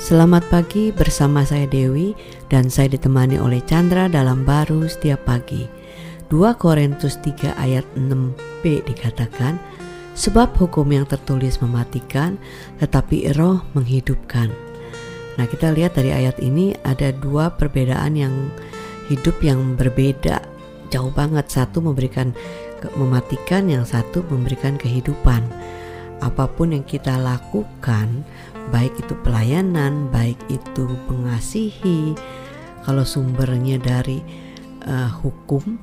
Selamat pagi bersama saya Dewi dan saya ditemani oleh Chandra dalam baru setiap pagi. 2 Korintus 3 ayat 6b dikatakan, Sebab hukum yang tertulis mematikan, tetapi roh menghidupkan. Nah kita lihat dari ayat ini ada dua perbedaan yang hidup yang berbeda jauh banget. Satu memberikan mematikan, yang satu memberikan kehidupan. Apa pun yang kita lakukan, baik itu pelayanan, baik itu mengasihi, kalau sumbernya dari uh, hukum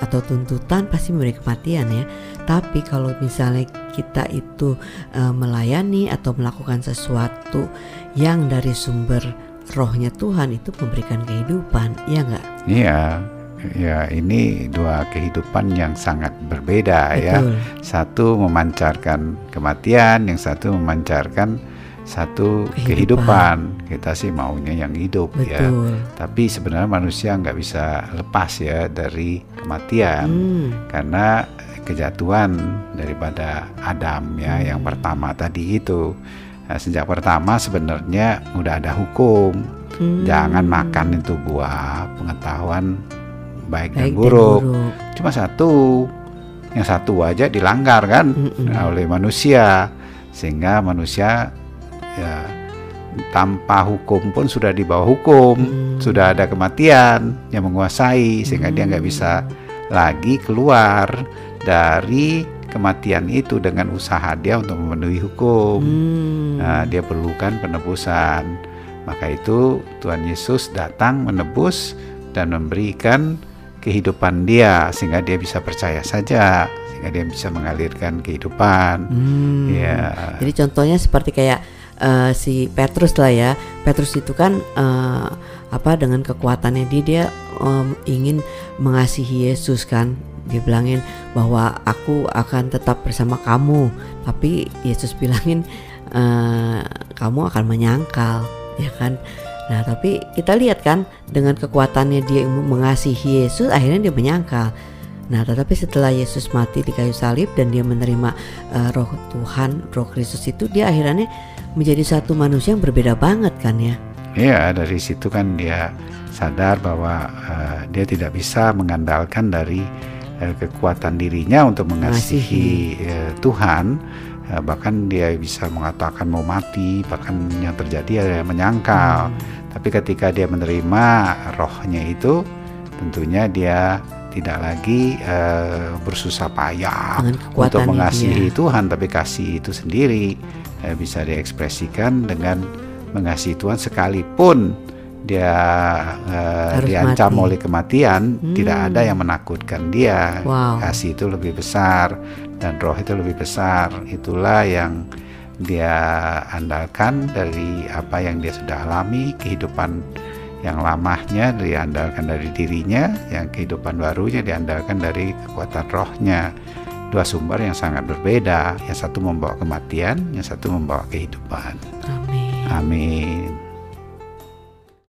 atau tuntutan pasti memberi kematian ya. Tapi kalau misalnya kita itu uh, melayani atau melakukan sesuatu yang dari sumber rohnya Tuhan itu memberikan kehidupan, ya enggak? Iya. Ya, ini dua kehidupan yang sangat berbeda ya. Betul. ya. Satu memancarkan kematian, yang satu memancarkan satu kehidupan. kehidupan. Kita sih maunya yang hidup ya. Betul. ya. Tapi sebenarnya manusia nggak bisa lepas ya dari kematian hmm. karena kejatuhan daripada Adam ya hmm. yang pertama tadi itu. Nah, sejak pertama sebenarnya udah ada hukum. Hmm. Jangan makan itu buah pengetahuan baik, baik dan, buruk. dan buruk. Cuma satu. Yang satu aja dilanggar kan hmm. oleh manusia sehingga manusia ya tanpa hukum pun sudah di bawah hukum, hmm. sudah ada kematian yang menguasai sehingga hmm. dia nggak bisa lagi keluar dari kematian itu dengan usaha dia untuk memenuhi hukum. Hmm. Nah, dia perlukan penebusan. Maka itu Tuhan Yesus datang menebus dan memberikan kehidupan dia sehingga dia bisa percaya saja sehingga dia bisa mengalirkan kehidupan. Hmm. Ya. Jadi contohnya seperti kayak uh, si Petrus lah ya Petrus itu kan uh, apa dengan kekuatannya dia dia um, ingin mengasihi Yesus kan dia bilangin bahwa aku akan tetap bersama kamu tapi Yesus bilangin uh, kamu akan menyangkal ya kan nah tapi kita lihat kan dengan kekuatannya dia mengasihi Yesus akhirnya dia menyangkal Nah, tetapi setelah Yesus mati di kayu salib dan dia menerima uh, Roh Tuhan, Roh Kristus itu, dia akhirnya menjadi satu manusia yang berbeda banget kan ya? Iya, dari situ kan dia sadar bahwa uh, dia tidak bisa mengandalkan dari uh, kekuatan dirinya untuk mengasihi uh, Tuhan. Uh, bahkan dia bisa mengatakan mau mati, bahkan yang terjadi adalah menyangkal. Hmm. Tapi ketika dia menerima rohnya itu, tentunya dia tidak lagi uh, bersusah payah untuk mengasihi dia. Tuhan, tapi kasih itu sendiri uh, bisa diekspresikan dengan mengasihi Tuhan sekalipun dia uh, diancam mati. oleh kematian, hmm. tidak ada yang menakutkan dia. Wow. Kasih itu lebih besar dan roh itu lebih besar. Itulah yang dia andalkan dari apa yang dia sudah alami kehidupan yang lamahnya diandalkan dari dirinya, yang kehidupan barunya diandalkan dari kekuatan rohnya. Dua sumber yang sangat berbeda, yang satu membawa kematian, yang satu membawa kehidupan. Amin. Amin.